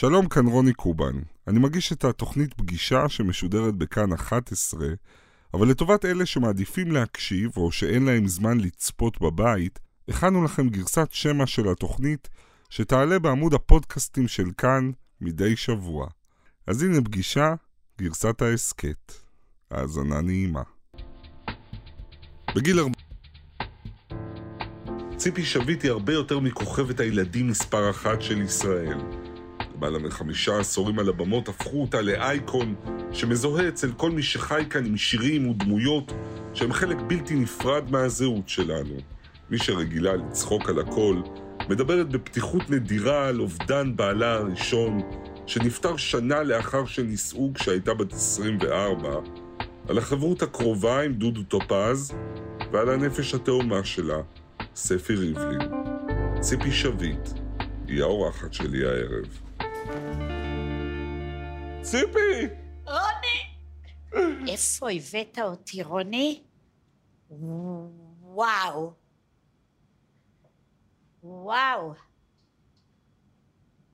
שלום, כאן רוני קובן. אני מגיש את התוכנית פגישה שמשודרת בכאן 11, אבל לטובת אלה שמעדיפים להקשיב או שאין להם זמן לצפות בבית, הכנו לכם גרסת שמע של התוכנית שתעלה בעמוד הפודקאסטים של כאן מדי שבוע. אז הנה פגישה, גרסת ההסכת. האזנה נעימה. בגיל הרבה... ציפי שביט היא הרבה יותר מכוכבת הילדים מספר אחת של ישראל. למעלה מחמישה עשורים על הבמות הפכו אותה לאייקון שמזוהה אצל כל מי שחי כאן עם שירים ודמויות שהם חלק בלתי נפרד מהזהות שלנו. מי שרגילה לצחוק על הכל, מדברת בפתיחות נדירה על אובדן בעלה הראשון, שנפטר שנה לאחר שנישאו כשהייתה בת 24, על החברות הקרובה עם דודו טופז, ועל הנפש התאומה שלה, ספי ריבלין. ציפי שביט היא האורחת שלי הערב. ציפי! רוני! איפה הבאת אותי, רוני? וואו. וואו.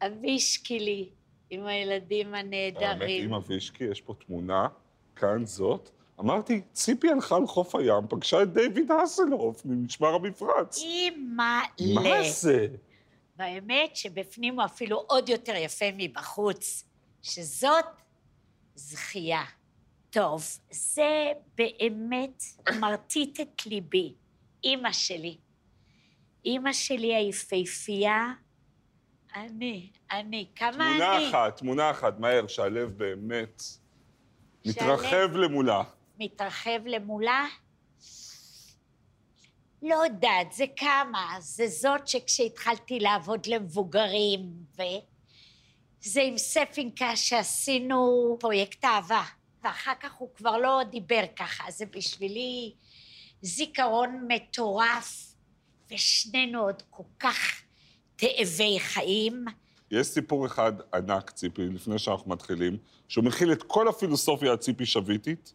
אבישקי לי, עם הילדים האמת, הנהדרים. אימא וישקי, יש פה תמונה, כאן זאת. אמרתי, ציפי הלכה על חוף הים, פגשה את דיוויד האסלהוף ממשמר המפרץ. אימא מה ל... זה? באמת שבפנים הוא אפילו עוד יותר יפה מבחוץ. שזאת זכייה. טוב, זה באמת מרטיט את ליבי. אימא שלי. אימא שלי היפהפייה, אני, אני, כמה תמונה אני. אחת, תמונה אחת, מהר, שהלב באמת שהלב- מתרחב למולה. מתרחב למולה? לא יודעת, זה כמה. זה זאת שכשהתחלתי לעבוד למבוגרים, וזה עם ספינקה שעשינו פרויקט אהבה, ואחר כך הוא כבר לא דיבר ככה, זה בשבילי זיכרון מטורף, ושנינו עוד כל כך תאבי חיים. יש סיפור אחד ענק, ציפי, לפני שאנחנו מתחילים, שהוא מכיל את כל הפילוסופיה הציפי שביטית.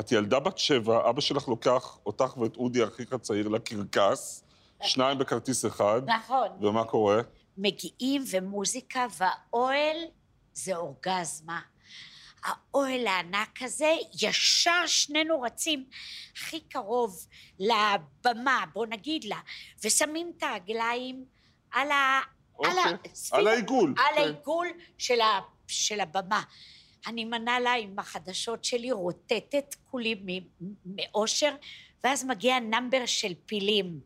את ילדה בת שבע, אבא שלך לוקח אותך ואת אודי, אחיך הצעיר, לקרקס, שניים בכרטיס אחד, נכון. ומה קורה? מגיעים ומוזיקה, והאוהל זה אורגזמה. האוהל הענק הזה, ישר שנינו רצים הכי קרוב לבמה, בוא נגיד לה, ושמים את הרגליים על ה... על, אוקיי. ה... סביב- על העיגול, על כן. העיגול של, ה... של הבמה. אני מנה לה עם החדשות שלי, רוטטת כולי מאושר, ואז מגיע נאמבר של פילים.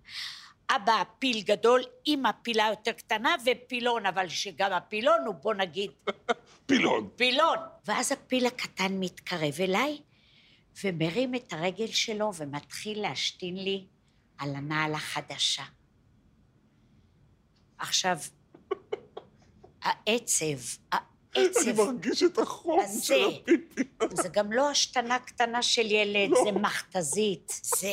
אבא פיל גדול, אמא פילה יותר קטנה ופילון, אבל שגם הפילון הוא, בוא נגיד, פילון. פילון. ואז הפיל הקטן מתקרב אליי, ומרים את הרגל שלו ומתחיל להשתין לי על הנעל החדשה. עכשיו, העצב, אני מרגיש את החום. של הפיפי. זה גם לא השתנה קטנה של ילד, לא. זה מכתזית, זה...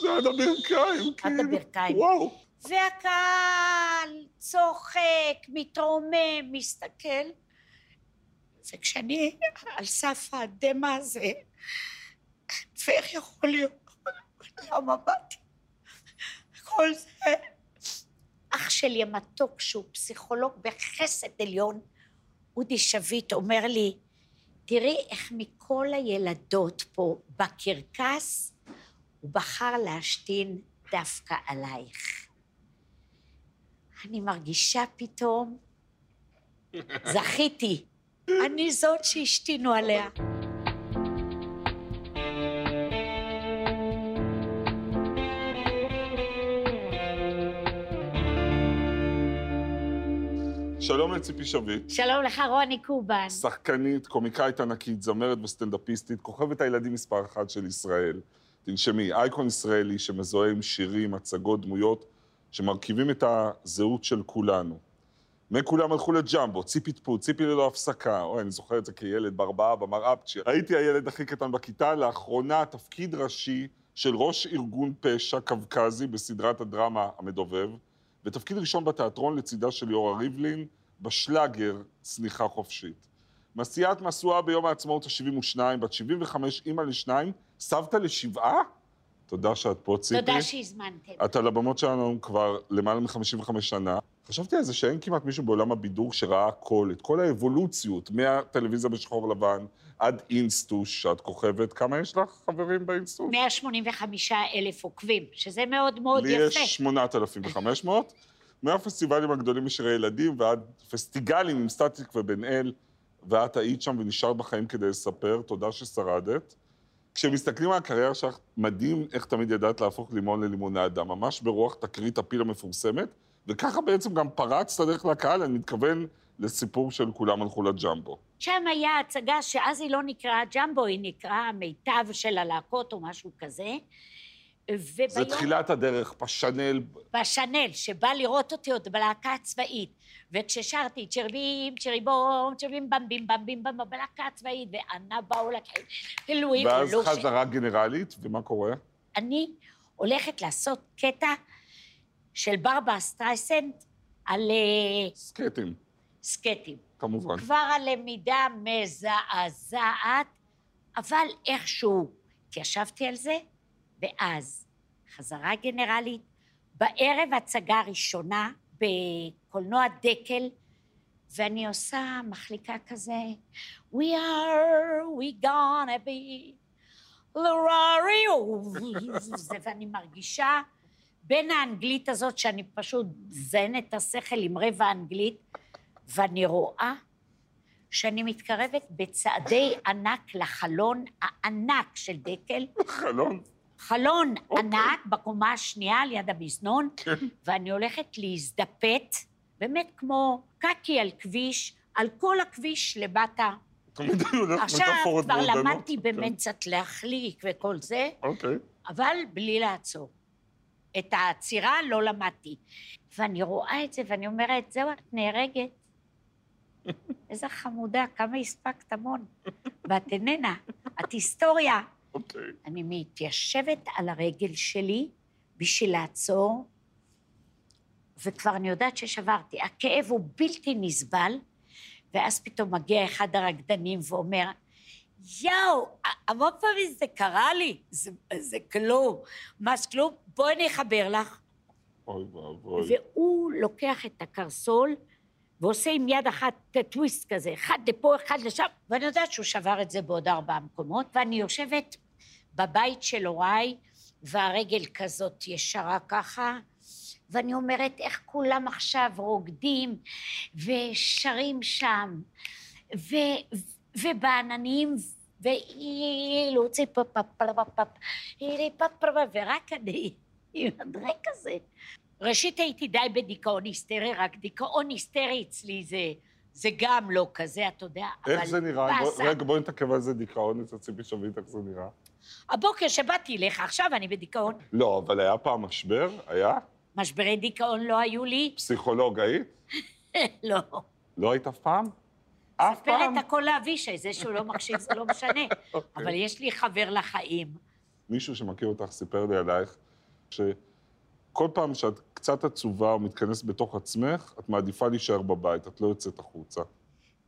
זה עד הברכיים, כאילו. הברכיים. וואו. והקהל צוחק, מתרומם, מסתכל. וכשאני על סף הדמע הזה, ואיך יכול להיות? למה באתי? כל זה... אח שלי המתוק, שהוא פסיכולוג בחסד עליון, אודי שביט, אומר לי, תראי איך מכל הילדות פה בקרקס, הוא בחר להשתין דווקא עלייך. אני מרגישה פתאום, זכיתי, אני זאת שהשתינו עליה. שלום לציפי שביט. שלום לך, רוני קובן. שחקנית, קומיקאית ענקית, זמרת וסטנדאפיסטית, כוכבת הילדים מספר אחת של ישראל. תנשמי, אייקון ישראלי שמזוהה עם שירים, הצגות, דמויות, שמרכיבים את הזהות של כולנו. מכולם הלכו לג'מבו, ציפי טפו, ציפי ללא הפסקה. אוי, אני זוכר את זה כילד בארבעה, במר אפצ'ר. הייתי הילד הכי קטן בכיתה, לאחרונה תפקיד ראשי של ראש ארגון פשע קווקזי בסדרת הדרמה המדובב, ותפקיד ראשון בתיאטרון לצידה של ליאורה ריבלין, בשלאגר צניחה חופשית. מסיעת משואה ביום העצמאות ה-72, בת 75, אימא לשניים, סבתא לשבעה? תודה שאת פה, ציפי. תודה שהזמנתם. את על הבמות שלנו כבר למעלה מ-55 שנה. חשבתי על זה שאין כמעט מישהו בעולם הבידור שראה הכל, את כל האבולוציות, מהטלוויזיה בשחור לבן עד אינסטוש, שאת כוכבת. כמה יש לך חברים באינסטוש? 185 אלף עוקבים, שזה מאוד מאוד לי יפה. יש 8,500. מהפסטיבלים הגדולים לשירי ילדים ועד פסטיגלים עם סטטיק ובן אל, ואת היית שם ונשארת בחיים כדי לספר, תודה ששרדת. כשמסתכלים על הקריירה שלך, מדהים איך תמיד ידעת להפוך לימון ללימונדה, ממש ברוח תקרית הפיל המפורסמת, וככה בעצם גם פרצת דרך לקהל, אני מתכוון לסיפור של כולם הלכו לג'מבו. שם היה הצגה שאז היא לא נקראה ג'מבו, היא נקראה מיטב של הלהקות או משהו כזה. זה וביום... תחילת הדרך, פשנל, בשאנל, שבא לראות אותי עוד בלהקה הצבאית, וכששרתי צ'רבים, צ'ריבום, צ'רבים במבים במבים במבים בלהקה הצבאית, וענה באו לקהל, אלוהים, ואז חזרה גנרלית, ומה קורה? אני הולכת לעשות קטע של ברבה סטרייסנד על אה, סקטים, סקטים. כמובן. כבר הלמידה מזעזעת, אבל איכשהו התיישבתי על זה, ואז חזרה גנרלית, בערב הצגה ראשונה בקולנוע דקל, ואני עושה מחליקה כזה, We are, we gonna be, זה, ואני מרגישה בין האנגלית הזאת, שאני פשוט זיינת את השכל עם רבע אנגלית, ואני רואה שאני מתקרבת בצעדי ענק לחלון הענק של דקל, חלון. חלון אוקיי. ענק בקומה השנייה ליד המזנון, כן. ואני הולכת להזדפת, באמת כמו קקי על כביש, על כל הכביש הולך עכשיו כבר. למדתי באמת קצת להחליק וכל זה, אוקיי. אבל בלי לעצור. את העצירה לא למדתי. ואני רואה את זה ואני אומרת, זהו, את נהרגת. איזה חמודה, כמה הספקת המון. ואת איננה, את היסטוריה. אוקיי. אני מתיישבת על הרגל שלי בשביל לעצור, וכבר אני יודעת ששברתי. הכאב הוא בלתי נסבל, ואז פתאום מגיע אחד הרקדנים ואומר, יואו, המון פעמים זה קרה לי, זה, זה כלום, ממש כלום, בואי אני אחבר לך. אוי ואבוי. והוא לוקח את הקרסול ועושה עם יד אחת טוויסט כזה, אחד לפה, אחד לשם, ואני יודעת שהוא שבר את זה בעוד ארבעה מקומות, ואני יושבת בבית של הוריי, והרגל כזאת ישרה ככה, ואני אומרת, איך כולם עכשיו רוקדים ושרים שם, ו, ובעננים, ואילו ציפפפפפפפ, ורק אני עם הדרק כזה. ראשית הייתי די בדיכאון היסטרי, רק דיכאון היסטרי אצלי זה, זה גם לא כזה, אתה יודע, איך אבל זה נראה? בוא-. רגע, בואי נתעכב על זה דיכאון אצל ציפי שביט, איך זה נראה? הבוקר שבאתי אליך, עכשיו אני בדיכאון. לא, אבל היה פעם משבר? היה? משברי דיכאון לא היו לי? פסיכולוג היית? לא. לא היית אף פעם? אף ספר פעם? את הכל לאבישי, זה שהוא לא מקשיב זה לא משנה. אוקיי. אבל יש לי חבר לחיים. מישהו שמכיר אותך סיפר לי עלייך, שכל פעם שאת קצת עצובה או מתכנסת בתוך עצמך, את מעדיפה להישאר בבית, את לא יוצאת החוצה.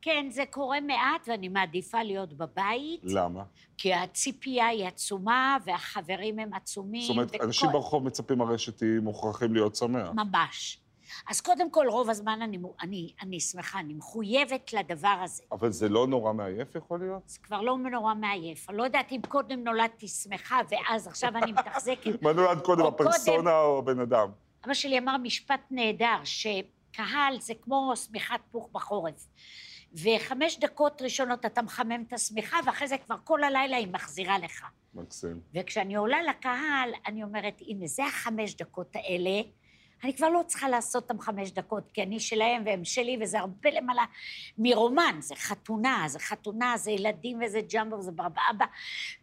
כן, זה קורה מעט, ואני מעדיפה להיות בבית, למה? כי הציפייה היא עצומה, והחברים הם עצומים. זאת אומרת, וכל- אנשים ברחוב מצפים הרי שתהיי מוכרחים להיות שמח. ממש. אז קודם כל, רוב הזמן אני, אני, אני שמחה, אני מחויבת לדבר הזה. אבל זה לא נורא מעייף יכול להיות? זה כבר לא נורא מעייף. אני לא יודעת אם קודם נולדתי שמחה, ואז עכשיו אני מתחזקת. מה נולד קודם, הפרסונה או הבן אדם? אבא שלי אמר משפט נהדר, שקהל זה כמו שמיכת פוך בחורף. וחמש דקות ראשונות אתה מחמם את השמיכה, ואחרי זה כבר כל הלילה היא מחזירה לך. מקסים. וכשאני עולה לקהל, אני אומרת, הנה, זה החמש דקות האלה. אני כבר לא צריכה לעשות אותם חמש דקות, כי אני שלהם והם שלי, וזה הרבה למעלה מרומן. זה חתונה, זה חתונה, זה ילדים וזה ג'מבו, זה ברבאבא,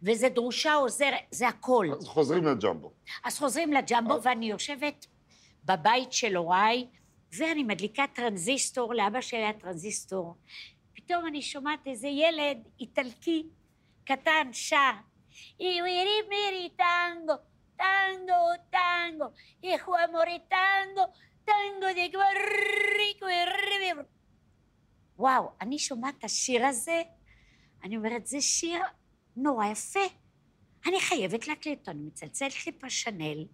וזה דרושה עוזרת, זה הכל. אז חוזרים לג'מבו. אז חוזרים לג'מבו, ואני יושבת בבית של הוריי, ואני מדליקה טרנזיסטור, לאבא שלי היה טרנזיסטור. פתאום אני שומעת איזה ילד איטלקי קטן שר, איווירי מירי טנגו, טנגו, טנגו, איכו אמורי טנגו, טנגו דה גברי גברי. וואו, אני שומעת את השיר הזה, אני אומרת, זה שיר נורא יפה. אני חייבת להקליט אותו, אני מצלצלת לי פשנל,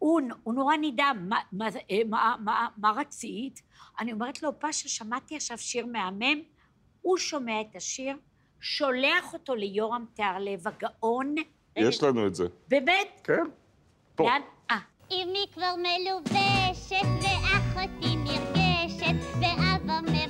הוא, הוא נורא נדהם, מה, מה, מה, מה, מה רצית? אני אומרת לו, פאשה, שמעתי עכשיו שיר מהמם, הוא שומע את השיר, שולח אותו ליורם תיארלב הגאון. יש לנו את זה. באמת? כן. פה. לאן? אה, אמי כבר מלובשת ואחותי נרגשת ואבא מבקש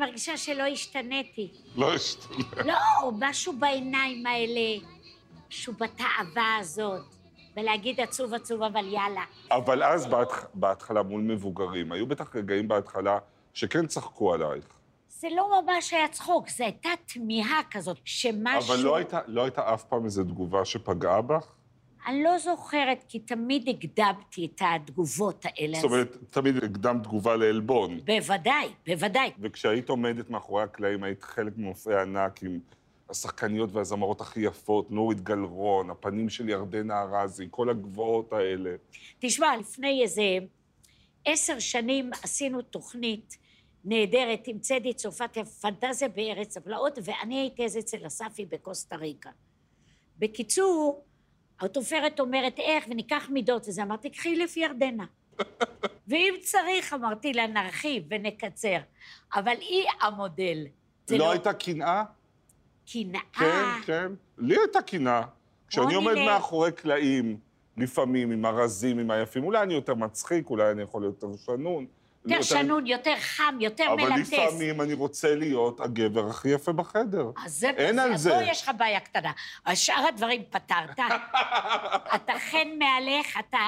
מרגישה שלא השתניתי. לא השתנה. לא, משהו בעיניים האלה, משהו בתאווה הזאת, ולהגיד עצוב עצוב אבל יאללה. אבל אז בהתח... בהתחלה מול מבוגרים, היו בטח רגעים בהתחלה שכן צחקו עלייך. זה לא ממש היה צחוק, זו הייתה תמיהה כזאת, שמשהו... אבל לא הייתה, לא הייתה אף פעם איזו תגובה שפגעה בך? אני לא זוכרת, כי תמיד הקדמתי את התגובות האלה. זאת אומרת, תמיד הקדמת תגובה לעלבון. בוודאי, בוודאי. וכשהיית עומדת מאחורי הקלעים, היית חלק ממופעי ענק עם השחקניות והזמרות הכי יפות, נורית גלרון, הפנים של ירדנה ארזי, כל הגבוהות האלה. תשמע, לפני איזה עשר שנים עשינו תוכנית נהדרת עם צדי צרפתי, פנטזיה בארץ הפלאות, ואני הייתי אז אצל אספי בקוסטה ריקה. בקיצור, התופרת אומרת איך, וניקח מידות וזה, אמרתי, קחי לפי ירדנה. ואם צריך, אמרתי לה, נרחיב ונקצר. אבל היא המודל. זה לא הייתה קנאה? קנאה. כן, כן. לי הייתה קנאה. כשאני עומד לב. מאחורי קלעים, לפעמים עם הרזים, עם היפים, אולי אני יותר מצחיק, אולי אני יכול להיות יותר שנון. יותר שנון, יותר חם, יותר אבל מלטס. לפעמים אני רוצה להיות הגבר הכי יפה בחדר. אז זה, אין על אז זה. פה יש לך בעיה קטנה. שאר הדברים פתרת. אתה חן מהלך, אתה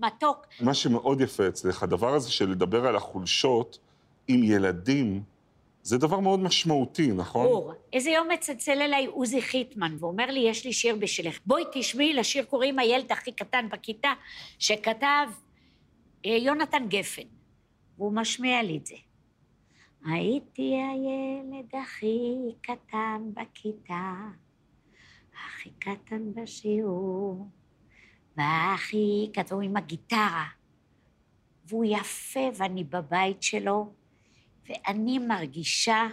מתוק. מה שמאוד יפה אצלך, הדבר הזה של לדבר על החולשות עם ילדים, זה דבר מאוד משמעותי, נכון? ברור. איזה יום מצלצל אליי עוזי חיטמן, ואומר לי, יש לי שיר בשבילך. בואי תשמעי, לשיר קוראים הילד הכי קטן בכיתה, שכתב אה, יונתן גפן. והוא משמיע לי את זה. הייתי הילד הכי קטן בכיתה, הכי קטן בשיעור, והכי קטן, הוא עם הגיטרה. והוא יפה, ואני בבית שלו, ואני מרגישה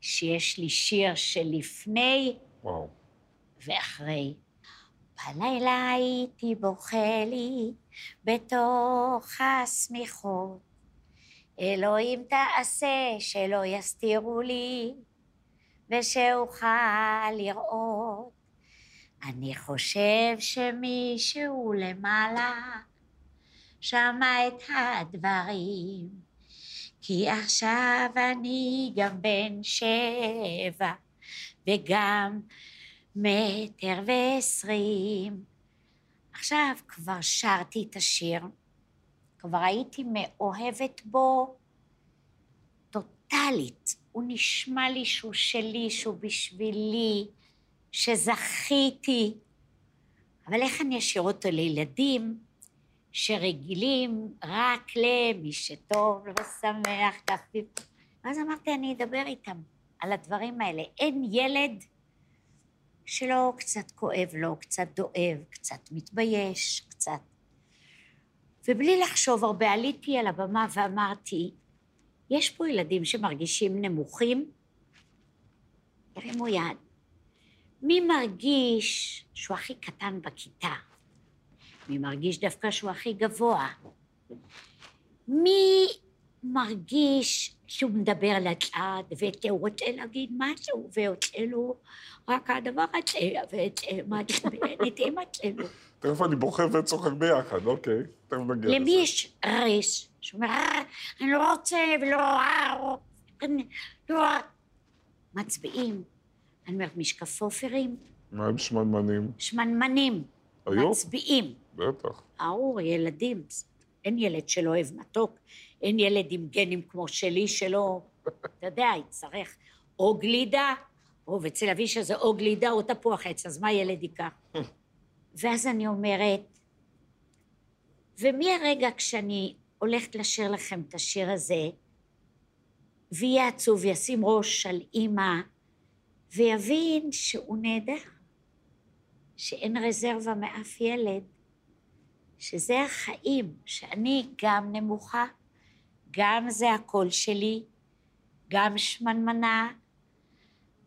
שיש לי שיר שלפני וואו. ואחרי. בלילה הייתי בוכה לי בתוך השמיכות. אלוהים תעשה שלא יסתירו לי ושאוכל לראות. אני חושב שמישהו למעלה שמע את הדברים, כי עכשיו אני גם בן שבע וגם מטר ועשרים. עכשיו כבר שרתי את השיר, כבר הייתי מאוהבת בו טוטאלית. הוא נשמע לי שהוא שלי, שהוא בשבילי, שזכיתי. אבל איך אני אשאיר אותו לילדים שרגילים רק למי שטוב ושמח, כפיף? ואז אמרתי, אני אדבר איתם על הדברים האלה. אין ילד שלא קצת כואב לו, קצת דואב, קצת מתבייש, קצת... ובלי לחשוב הרבה, עליתי על הבמה ואמרתי, יש פה ילדים שמרגישים נמוכים? ירימו יד. מי מרגיש שהוא הכי קטן בכיתה? מי מרגיש דווקא שהוא הכי גבוה? מי מרגיש שהוא מדבר לצד, והוא רוצה להגיד משהו, ויוצא לו רק הדבר הזה, ותמצא לו. תכף אני בוכה וצוחק ביחד, אוקיי. תכף נגיע לזה. למי יש רש? שאומר, "אה, אני לא רוצה ולא לא. מצביעים. אני אומרת, משקפופרים, מה עם שמנמנים? שמנמנים, היו? מצביעים. בטח. ברור, ילדים. אין ילד שלא אוהב מתוק, אין ילד עם גנים כמו שלי שלא, אתה יודע, יצטרך או גלידה, או אצל אבישע זה או גלידה או תפוח עץ, אז מה ילד ייקח? ואז אני אומרת, ומהרגע כשאני הולכת לשיר לכם את השיר הזה, ויהיה עצוב, ישים ראש על אימא, ויבין שהוא נהדר, שאין רזרבה מאף ילד, שזה החיים, שאני גם נמוכה, גם זה הקול שלי, גם שמנמנה,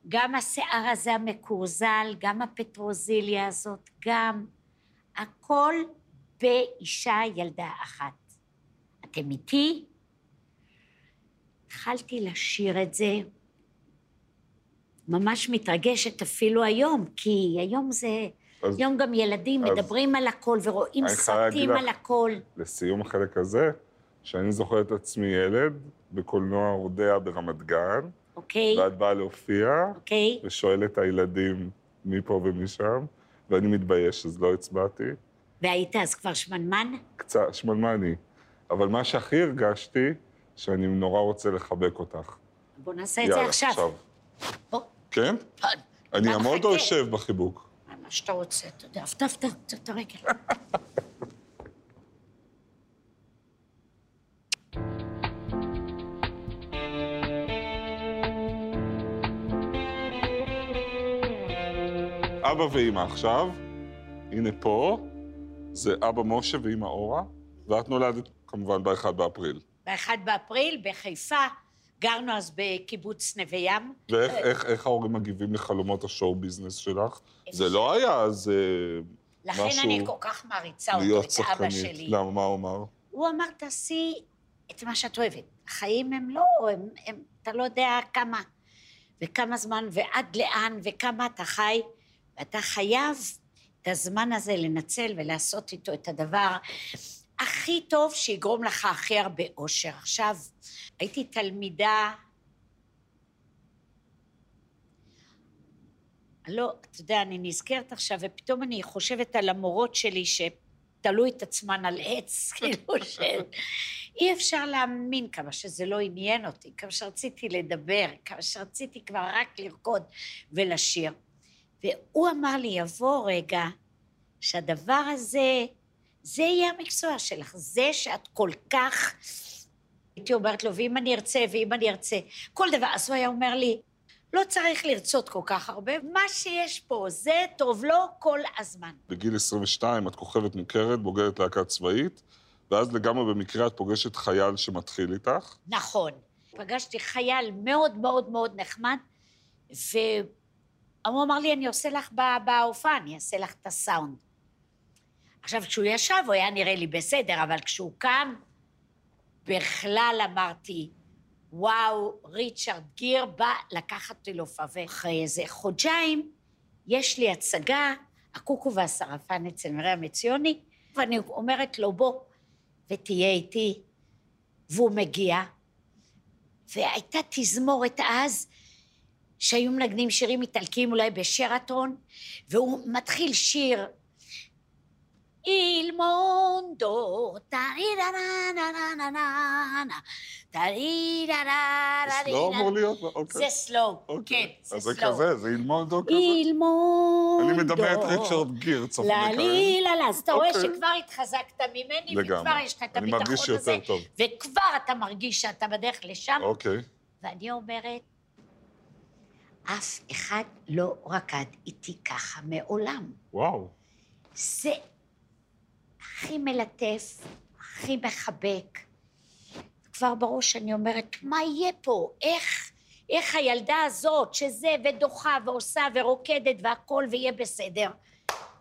גם השיער הזה המקורזל, גם הפטרוזיליה הזאת, גם הכל באישה ילדה אחת. אתם איתי? התחלתי לשיר את זה, ממש מתרגשת אפילו היום, כי היום זה... אז, היום גם ילדים אז, מדברים על הכל ורואים סרטים על הכל. לסיום החלק הזה, שאני זוכר את עצמי ילד בקולנוע רודע ברמת גן. אוקיי. Okay. ואת באה להופיע. אוקיי. Okay. ושואלת את הילדים מפה ומשם, ואני מתבייש, אז לא הצבעתי. והיית אז כבר שמנמן? קצת, שמנמני. אבל מה שהכי הרגשתי, שאני נורא רוצה לחבק אותך. בוא נעשה את זה עכשיו. יאללה, עכשיו. בוא. כן? אני אעמוד או אשב בחיבוק? מה שאתה רוצה, אתה יודע, טפטף את הרגל. אבא ואימא עכשיו, הנה פה, זה אבא משה ואימא אורה, ואת נולדת כמובן ב-1 באפריל. ב-1 באפריל, בחיפה, גרנו אז בקיבוץ נווה ים. ואיך אה, איך, איך ההורים מגיבים לחלומות השואו ביזנס שלך? זה לא היה זה לכן משהו... לכן אני כל כך מעריצה אותו, את שחקנית. אבא שלי. למה, מה הוא אמר? הוא אמר, תעשי את מה שאת אוהבת. החיים הם לא, הם, הם, אתה לא יודע כמה, וכמה זמן, ועד לאן, וכמה אתה חי. ואתה חייב את הזמן הזה לנצל ולעשות איתו את הדבר הכי טוב שיגרום לך הכי הרבה אושר. עכשיו, הייתי תלמידה... לא, אתה יודע, אני נזכרת עכשיו, ופתאום אני חושבת על המורות שלי שתלו את עצמן על עץ, כאילו ש... אי אפשר להאמין כמה שזה לא עניין אותי, כמה שרציתי לדבר, כמה שרציתי כבר רק לרקוד ולשיר. והוא אמר לי, יבוא רגע שהדבר הזה, זה יהיה המקצוע שלך, זה שאת כל כך... הייתי אומרת לו, ואם אני ארצה, ואם אני ארצה, כל דבר. אז הוא היה אומר לי, לא צריך לרצות כל כך הרבה, מה שיש פה, זה טוב לו כל הזמן. בגיל 22 את כוכבת מוכרת, בוגרת להקה צבאית, ואז לגמרי במקרה את פוגשת חייל שמתחיל איתך. נכון. פגשתי חייל מאוד מאוד מאוד נחמד, ו... הוא אמר לי, אני עושה לך בהופעה, אני אעשה לך את הסאונד. עכשיו, כשהוא ישב, הוא היה נראה לי בסדר, אבל כשהוא קם, בכלל אמרתי, וואו, ריצ'רד גיר בא לקחת אותי להופעה. ואחרי איזה חודשיים, יש לי הצגה, הקוקו והשרפן אצל מרים עציוני, ואני אומרת לו, בוא, ותהיה איתי. והוא מגיע, והייתה תזמורת אז, שהיו מנגנים שירים איטלקיים אולי בשרתון, והוא מתחיל שיר איל מונדו, טרי דה נה נה נה נה נה טרירה-נה-נה-נה. זה סלואו אמור להיות? אוקיי. זה סלואו, אוקיי. כן, זה סלואו. אז זה כזה, זה איל מונדו כזה? איל מונדו. אני מדמה את ריצ'רד גיר, צופני כאלה. לא, לא, אז אתה רואה אוקיי. שכבר התחזקת ממני, וכבר יש לך את הביטחון הזה. וכבר אתה מרגיש שאתה בדרך לשם. אוקיי. ואני אומרת, אף אחד לא רקד איתי ככה מעולם. וואו. זה הכי מלטף, הכי מחבק. כבר בראש אני אומרת, מה יהיה פה? איך, איך הילדה הזאת, שזה, ודוחה, ועושה, ורוקדת, והכול, ויהיה בסדר,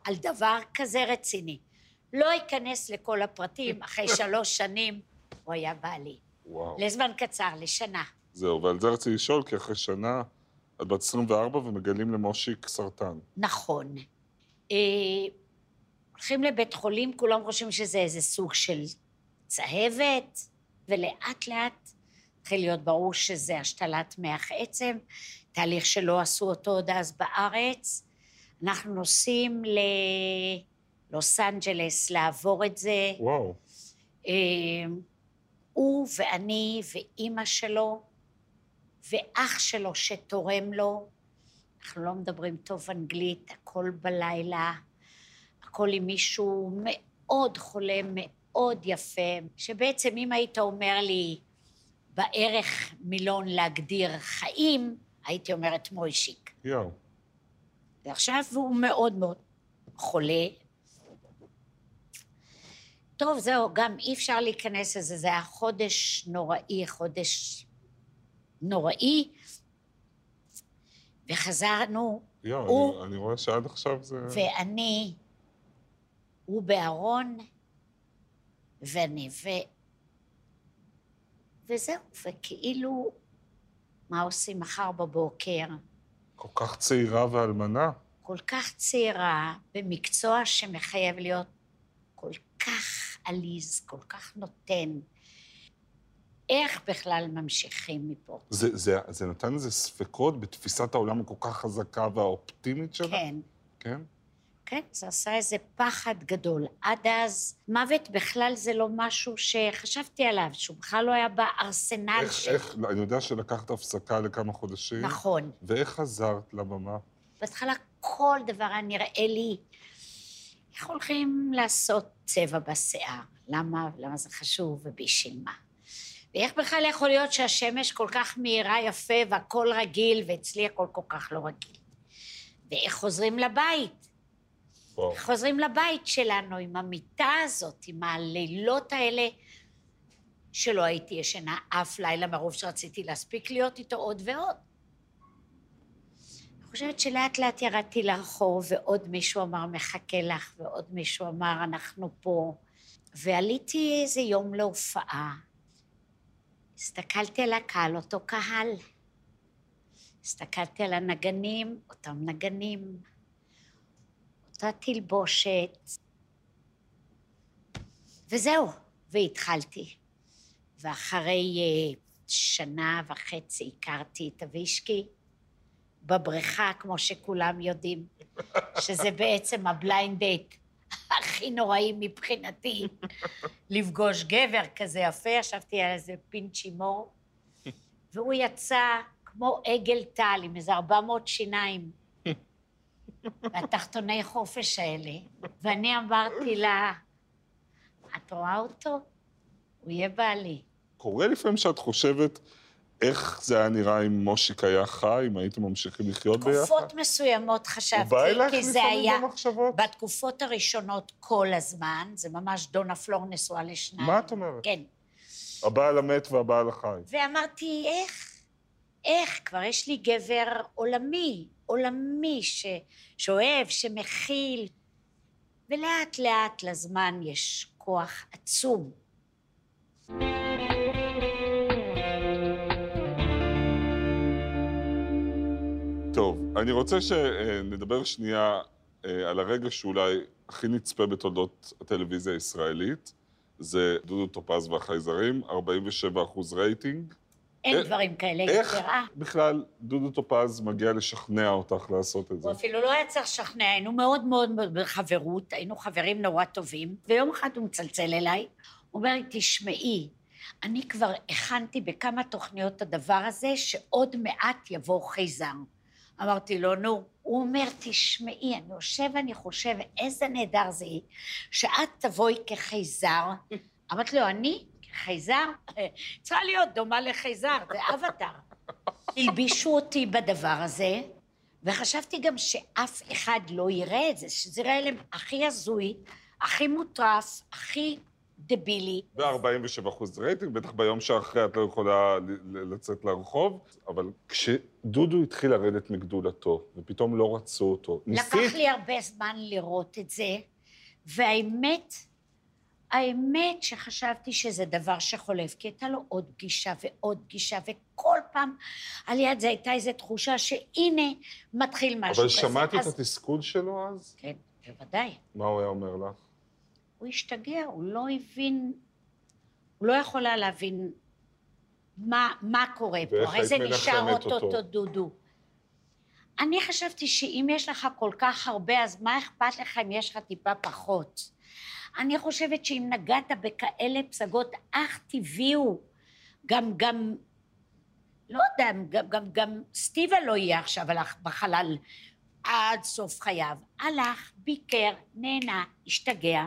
על דבר כזה רציני. לא אכנס לכל הפרטים, אחרי שלוש שנים הוא היה בעלי. וואו. לזמן קצר, לשנה. זהו, ועל זה רציתי לשאול, כי אחרי שנה את בת 24 ומגלים למושיק סרטן. נכון. אה, הולכים לבית חולים, כולם חושבים שזה איזה סוג של צהבת, ולאט לאט התחיל להיות ברור שזה השתלת מח עצם, תהליך שלא עשו אותו עוד אז בארץ. אנחנו נוסעים ללוס אנג'לס לעבור את זה. וואו. אה, הוא ואני ואימא שלו ואח שלו שתורם לו. אנחנו לא מדברים טוב אנגלית, הכל בלילה, הכל עם מישהו מאוד חולה, מאוד יפה, שבעצם אם היית אומר לי בערך מילון להגדיר חיים, הייתי אומרת מוישיק. יואו. ועכשיו הוא מאוד מאוד חולה. טוב, זהו, גם אי אפשר להיכנס לזה, זה היה חודש נוראי, חודש נוראי, וחזרנו, יואו, הוא- אני, אני רואה שעד עכשיו זה... ואני, הוא בארון, ואני, ו... וזהו, וכאילו, מה עושים מחר בבוקר? כל כך צעירה ואלמנה. כל כך צעירה, במקצוע שמחייב להיות כל כך עליז, כל כך נותן. איך בכלל ממשיכים מפה? זה, זה, זה נתן איזה ספקות בתפיסת העולם הכל כך חזקה והאופטימית שלה? כן, כן? כן, זה עשה איזה פחד גדול. עד אז, מוות בכלל זה לא משהו שחשבתי עליו, שהוא בכלל לא היה בארסנל איך, שלי. איך, אני יודע שלקחת הפסקה לכמה חודשים. נכון. ואיך חזרת לבמה? בהתחלה כל דבר היה נראה לי, איך הולכים לעשות צבע בשיער? למה, למה זה חשוב ובשביל מה? ואיך בכלל יכול להיות שהשמש כל כך מהירה יפה והכל רגיל, ואצלי הכל כל כך לא רגיל? ואיך חוזרים לבית? וואו. איך חוזרים לבית שלנו עם המיטה הזאת, עם הלילות האלה, שלא הייתי ישנה אף לילה מרוב שרציתי להספיק להיות איתו עוד ועוד. אני חושבת שלאט לאט ירדתי לרחוב, ועוד מישהו אמר, מחכה לך, ועוד מישהו אמר, אנחנו פה. ועליתי איזה יום להופעה. הסתכלתי על הקהל, אותו קהל. הסתכלתי על הנגנים, אותם נגנים. אותה תלבושת. וזהו, והתחלתי. ואחרי אה, שנה וחצי הכרתי את אבישקי בבריכה, כמו שכולם יודעים, שזה בעצם הבליינד דייט הכי נוראי מבחינתי, לפגוש גבר כזה יפה, ישבתי על איזה פינצ'י מור, והוא יצא כמו עגל טל עם איזה 400 שיניים. והתחתוני חופש האלה, ואני אמרתי לה, את רואה אותו? הוא יהיה בעלי. קורה לפעמים שאת חושבת איך זה היה נראה אם מושיק היה חי, אם הייתם ממשיכים לחיות ביחד? תקופות מסוימות חשבתי, הוא בא אלייך כי זה לפעמים היה... במחשבות? בתקופות הראשונות כל הזמן, זה ממש דונה פלור נשואה לשניים. מה את אומרת? כן. הבעל המת והבעל החי. ואמרתי, איך? איך? כבר יש לי גבר עולמי, עולמי, ש... שאוהב, שמכיל. ולאט לאט לזמן יש כוח עצום. טוב, אני רוצה שנדבר שנייה אה, על הרגע שאולי הכי נצפה בתולדות הטלוויזיה הישראלית. זה דודו טופז והחייזרים, 47 אחוז רייטינג. אין איך- דברים כאלה איך יותר. אה? בכלל דודו טופז מגיע לשכנע אותך לעשות את זה? הוא אפילו לא היה צריך לשכנע, היינו מאוד מאוד בחברות, היינו חברים נורא טובים, ויום אחד הוא מצלצל אליי, הוא אומר לי, תשמעי, אני כבר הכנתי בכמה תוכניות את הדבר הזה, שעוד מעט יבוא חייזר. אמרתי לו, נו. הוא אומר, תשמעי, אני יושב ואני חושב, איזה נהדר זה יהיה, שאת תבואי כחייזר. אמרתי לו, אני? כחייזר? צריכה להיות דומה לחייזר, זה אבטר. הלבישו אותי בדבר הזה, וחשבתי גם שאף אחד לא יראה את זה, שזה יראה להם הכי הזוי, הכי מוטרף, הכי דבילי. ו-47 אחוז רייטינג, בטח ביום שאחרי את לא יכולה לצאת לרחוב, אבל כשדודו התחיל לרדת מגדולתו, ופתאום לא רצו אותו, לקח ניסית... לי הרבה זמן לראות את זה, והאמת, האמת שחשבתי שזה דבר שחולף, כי הייתה לו עוד פגישה ועוד פגישה, וכל פעם על יד זה הייתה איזו תחושה שהנה מתחיל משהו אבל כזה. שמעת את אז- התסכול שלו אז? כן, בוודאי. מה הוא היה אומר לך? הוא השתגע, הוא לא הבין, הוא לא יכול היה להבין מה, מה קורה פה. הרי זה נשאר? אותו דודו. אני חשבתי שאם יש לך כל כך הרבה, אז מה אכפת לך אם יש לך טיפה פחות? אני חושבת שאם נגעת בכאלה פסגות, אך טבעי הוא. גם, גם, לא יודע, גם, גם, גם סטיבה לא יהיה עכשיו הלך בחלל עד סוף חייו. הלך, ביקר, נהנה, השתגע,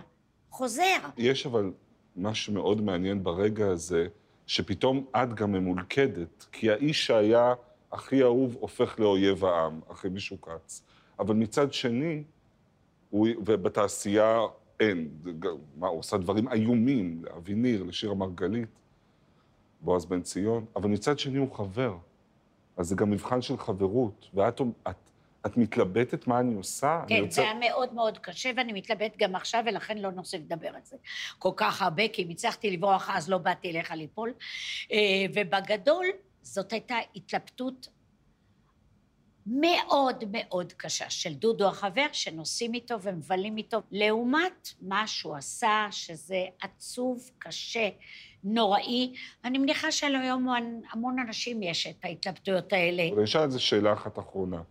חוזר. יש אבל מה שמאוד מעניין ברגע הזה, שפתאום את גם ממולכדת, כי האיש שהיה הכי אהוב הופך לאויב העם, מישהו כץ. אבל מצד שני, הוא, ובתעשייה אין, מה, הוא עושה דברים איומים, לאביניר, לשירה מרגלית, בועז בן ציון, אבל מצד שני הוא חבר. אז זה גם מבחן של חברות, ואת את, את מתלבטת מה אני עושה? כן, אני זה רוצה... היה מאוד מאוד קשה, ואני מתלבט גם עכשיו, ולכן לא נוסיף לדבר על זה כל כך הרבה, כי אם הצלחתי לברוח אז לא באתי אליך ליפול. אה, ובגדול, זאת הייתה התלבטות מאוד מאוד קשה של דודו החבר, שנוסעים איתו ומבלים איתו, לעומת מה שהוא עשה, שזה עצוב, קשה, נוראי. אני מניחה שלהיום המון אנשים יש את ההתלבטויות האלה. אני אשאל איזה שאלה אחת אחרונה.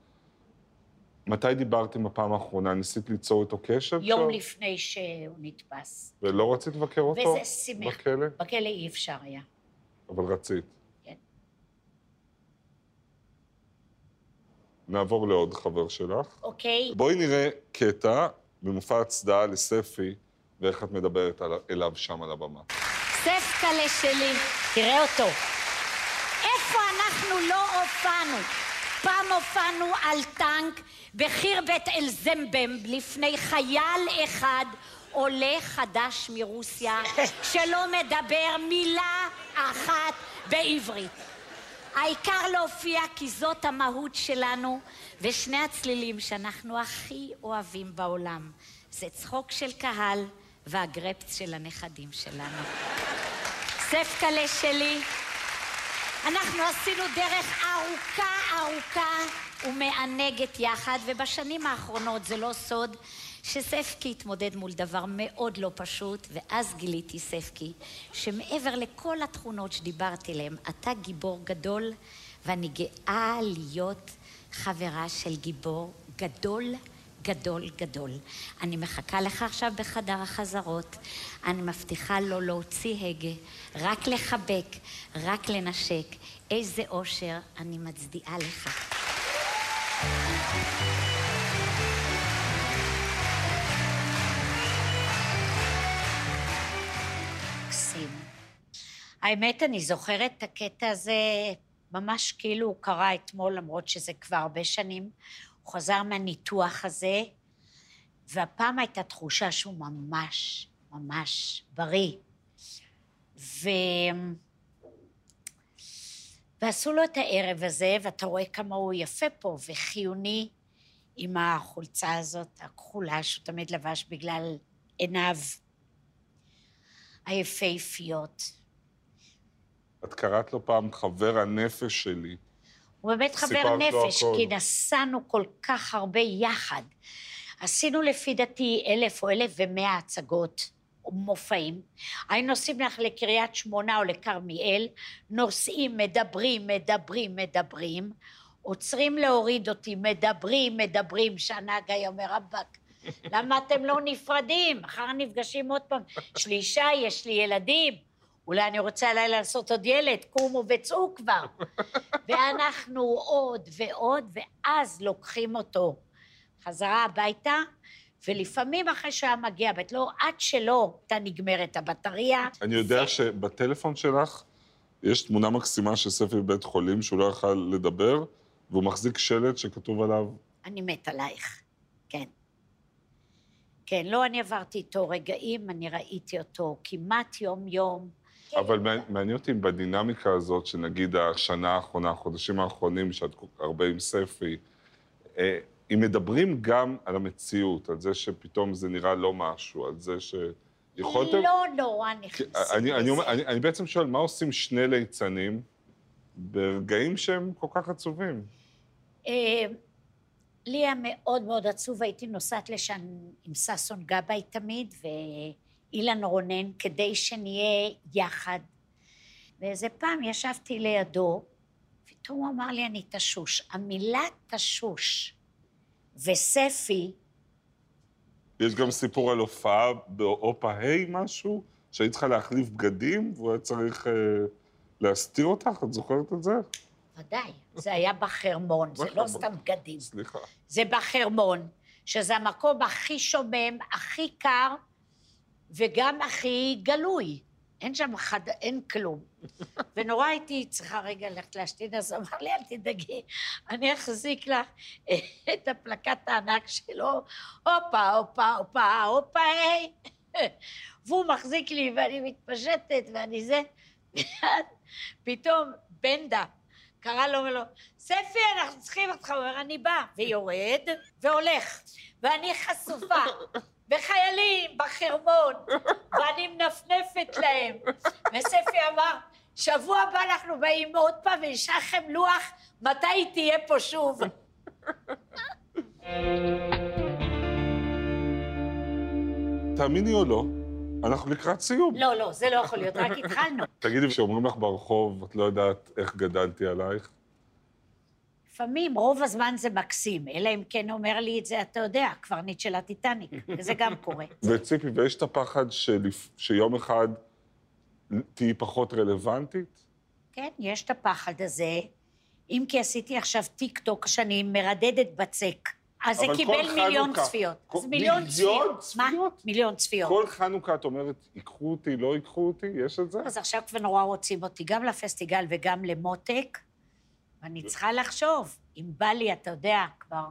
מתי דיברתם בפעם האחרונה? ניסית ליצור איתו קשר? יום עכשיו? לפני שהוא נתפס. ולא רצית לבקר אותו? וזה שימח. בכלא? בכלא אי אפשר היה. אבל רצית. כן. נעבור לעוד חבר שלך. אוקיי? בואי נראה קטע במופע הצדעה לספי, ואיך את מדברת על- אליו שם על הבמה. ספקלה שלי, תראה אותו. איפה אנחנו לא הופענו? פעם הופענו על טנק בחירבת אל-זמבם לפני חייל אחד, עולה חדש מרוסיה, שלא מדבר מילה אחת בעברית. העיקר להופיע כי זאת המהות שלנו, ושני הצלילים שאנחנו הכי אוהבים בעולם זה צחוק של קהל והגרפס של הנכדים שלנו. ספקלה שלי, אנחנו עשינו דרך ארוכה ארוכה ומענגת יחד, ובשנים האחרונות זה לא סוד שספקי התמודד מול דבר מאוד לא פשוט, ואז גיליתי, ספקי, שמעבר לכל התכונות שדיברתי עליהן, אתה גיבור גדול, ואני גאה להיות חברה של גיבור גדול גדול גדול. אני מחכה לך עכשיו בחדר החזרות. אני מבטיחה לא להוציא הגה, רק לחבק, רק לנשק. איזה אושר, אני מצדיעה לך. האמת, אני זוכרת את הקטע הזה ממש כאילו הוא קרה אתמול, למרות שזה כבר הרבה שנים. הוא חזר מהניתוח הזה, והפעם הייתה תחושה שהוא ממש, ממש בריא. ו... ועשו לו את הערב הזה, ואתה רואה כמה הוא יפה פה וחיוני עם החולצה הזאת, הכחולה, שהוא תמיד לבש בגלל עיניו היפהפיות. את קראת לו פעם חבר הנפש שלי. הוא באמת חבר נפש. כי נסענו כל כך הרבה יחד. עשינו לפי דעתי אלף או אלף ומאה הצגות, מופעים. היינו נוסעים לך לקריית שמונה או לכרמיאל, נוסעים, מדברים, מדברים, מדברים, עוצרים להוריד אותי, מדברים, מדברים, שהנהג היה אומר, רבאק, למה אתם לא נפרדים? מחר נפגשים עוד פעם. יש לי אישה, יש לי ילדים. אולי אני רוצה הלילה לעשות עוד ילד, קומו וצאו כבר. ואנחנו עוד ועוד, ואז לוקחים אותו חזרה הביתה, ולפעמים אחרי שהיה מגיע בית, לא, עד שלא הייתה נגמרת הבטריה. אני יודע שבטלפון שלך יש תמונה מקסימה של ספי בבית חולים, שהוא לא יכל לדבר, והוא מחזיק שלט שכתוב עליו, אני מת עלייך, כן. כן, לא, אני עברתי איתו רגעים, אני ראיתי אותו כמעט יום-יום. אבל מעניין- אותי בדינמיקה הזאת, שנגיד השנה האחרונה, החודשים האחרונים, שאת הרבה עם ספי, אה, אם מדברים גם על המציאות, על זה שפתאום זה נראה לא משהו, על זה ש... יכולתם... לא נורא נכנסים אני, אני, לזה. אומר, אני, אני בעצם שואל, מה עושים שני ליצנים ברגעים שהם כל כך עצובים? אה, לי היה מאוד מאוד עצוב, הייתי נוסעת לשם עם ששון גבאי תמיד, ואילן רונן, כדי שנהיה יחד. ואיזה פעם ישבתי לידו, פתאום הוא אמר לי, אני תשוש. המילה תשוש וספי, יש גם סיפור על הופעה באופה ה' משהו, שהיית צריכה להחליף בגדים, והוא היה צריך אה, להסתיר אותך, את זוכרת את זה? ודאי, זה היה בחרמון, זה לא. סתם בגדים. סליחה. זה בחרמון, שזה המקום הכי שומם, הכי קר, וגם הכי גלוי. אין שם חד... אין כלום. ונורא הייתי צריכה רגע ללכת להשתין, אז אמר לי, אל תדאגי, אני אחזיק לך את הפלקט הענק שלו, הופה, הופה, הופה, הופה, היי. והוא מחזיק לי, ואני מתפשטת, ואני זה. פתאום בנדה קרא לו, לו, ספי, אנחנו צריכים אותך. הוא אומר, אני בא. ויורד, והולך. ואני חשופה. וחיילים בחרמון, ואני מנפנפת להם. וספי אמר, שבוע הבא אנחנו באים עוד פעם ונשאר לכם לוח, מתי היא תהיה פה שוב? תאמיני או לא, אנחנו לקראת סיום. לא, לא, זה לא יכול להיות, רק התחלנו. תגידי, כשאומרים לך ברחוב, את לא יודעת איך גדלתי עלייך? לפעמים, רוב הזמן זה מקסים, אלא אם כן אומר לי את זה, אתה יודע, קברניט של הטיטניק, וזה גם קורה. וציפי, ויש את הפחד שלפ... שיום אחד תהיי פחות רלוונטית? כן, יש את הפחד הזה, אם כי עשיתי עכשיו טיק טוק שאני מרדדת בצק. אז זה קיבל מיליון חנוכה- צפיות. כל- אז מיליון מיליון צפיות. צפיות? מה? מיליון צפיות. כל חנוכה את אומרת, ייקחו אותי, לא ייקחו אותי? יש את זה? אז עכשיו כבר נורא רוצים אותי גם לפסטיגל וגם למותק, ואני צריכה לחשוב, אם בא לי, אתה יודע, כבר...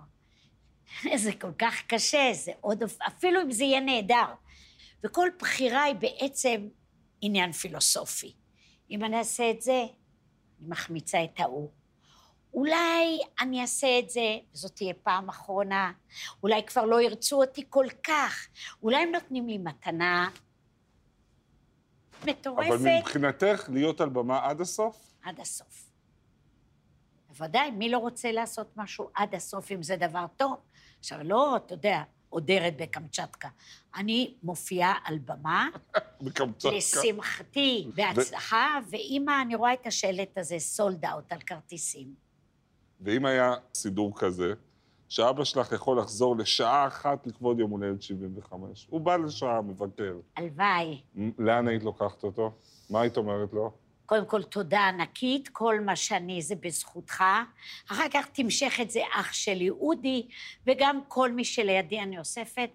זה כל כך קשה, זה עוד... אפילו אם זה יהיה נהדר. וכל בחירה היא בעצם עניין פילוסופי. אם אני אעשה את זה, אני מחמיצה את ההוא. אולי אני אעשה את זה, וזאת תהיה פעם אחרונה, אולי כבר לא ירצו אותי כל כך, אולי הם נותנים לי מתנה מטורפת. אבל מבחינתך, להיות על במה עד הסוף? עד הסוף. בוודאי, מי לא רוצה לעשות משהו עד הסוף אם זה דבר טוב? עכשיו, לא, אתה יודע, עודרת בקמצ'טקה. אני מופיעה על במה, בקמצצקה. לשמחתי, בהצלחה, ואימא, אני רואה את השלט הזה, סולד אאוט על כרטיסים. ואם היה סידור כזה, שאבא שלך יכול לחזור לשעה אחת לכבוד יום הולדת 75, הוא בא לשעה, מבקר. הלוואי. לאן היית לוקחת אותו? מה היית אומרת לו? קודם כל, תודה ענקית, כל מה שאני זה בזכותך. אחר כך תמשך את זה אח שלי אודי, וגם כל מי שלידי אני אוספת.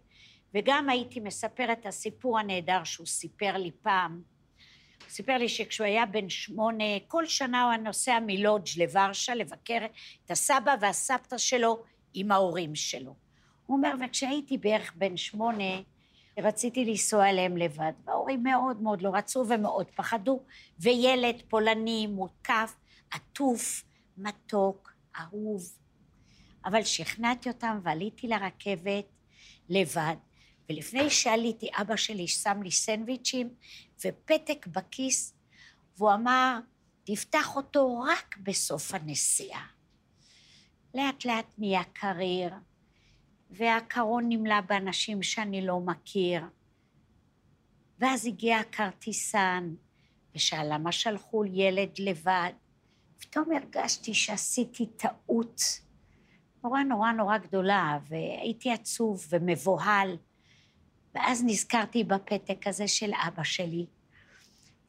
וגם הייתי מספרת את הסיפור הנהדר שהוא סיפר לי פעם. הוא סיפר לי שכשהוא היה בן שמונה, כל שנה הוא היה נוסע מלודג' לוורשה לבקר את הסבא והסבתא שלו עם ההורים שלו. הוא אומר, וכשהייתי בערך בן שמונה, רציתי לנסוע אליהם לבד, וההורים מאוד מאוד לא רצו ומאוד פחדו, וילד פולני מותקף, עטוף, מתוק, אהוב. אבל שכנעתי אותם ועליתי לרכבת לבד, ולפני שעליתי, אבא שלי שם לי סנדוויצ'ים ופתק בכיס, והוא אמר, תפתח אותו רק בסוף הנסיעה. לאט לאט נהיה קריר, והקרון נמלא באנשים שאני לא מכיר. ואז הגיע הכרטיסן, ושאל למה שלחו ילד לבד. פתאום הרגשתי שעשיתי טעות נורא נורא נורא גדולה, והייתי עצוב ומבוהל. ואז נזכרתי בפתק הזה של אבא שלי.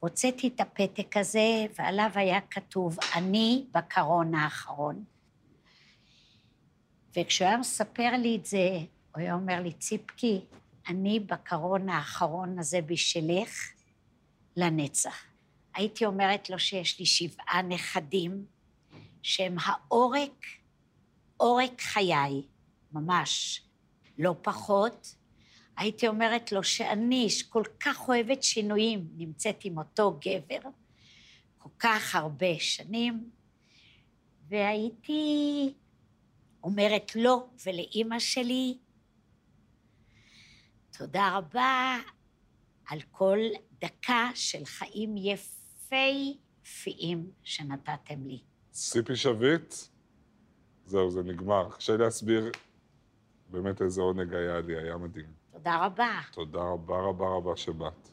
הוצאתי את הפתק הזה, ועליו היה כתוב, אני בקרון האחרון. וכשהוא היה מספר לי את זה, הוא היה אומר לי, ציפקי, אני בקרון האחרון הזה בשלך לנצח. הייתי אומרת לו שיש לי שבעה נכדים, שהם העורק, עורק חיי, ממש, לא פחות. הייתי אומרת לו שאני, שכל כך אוהבת שינויים, נמצאת עם אותו גבר כל כך הרבה שנים, והייתי אומרת לו ולאימא שלי, תודה רבה על כל דקה של חיים יפהפיים שנתתם לי. ציפי שביט, זהו, זה נגמר. קשה להסביר באמת איזה עונג היה לי, היה מדהים. תודה רבה. תודה רבה רבה רבה שבאת.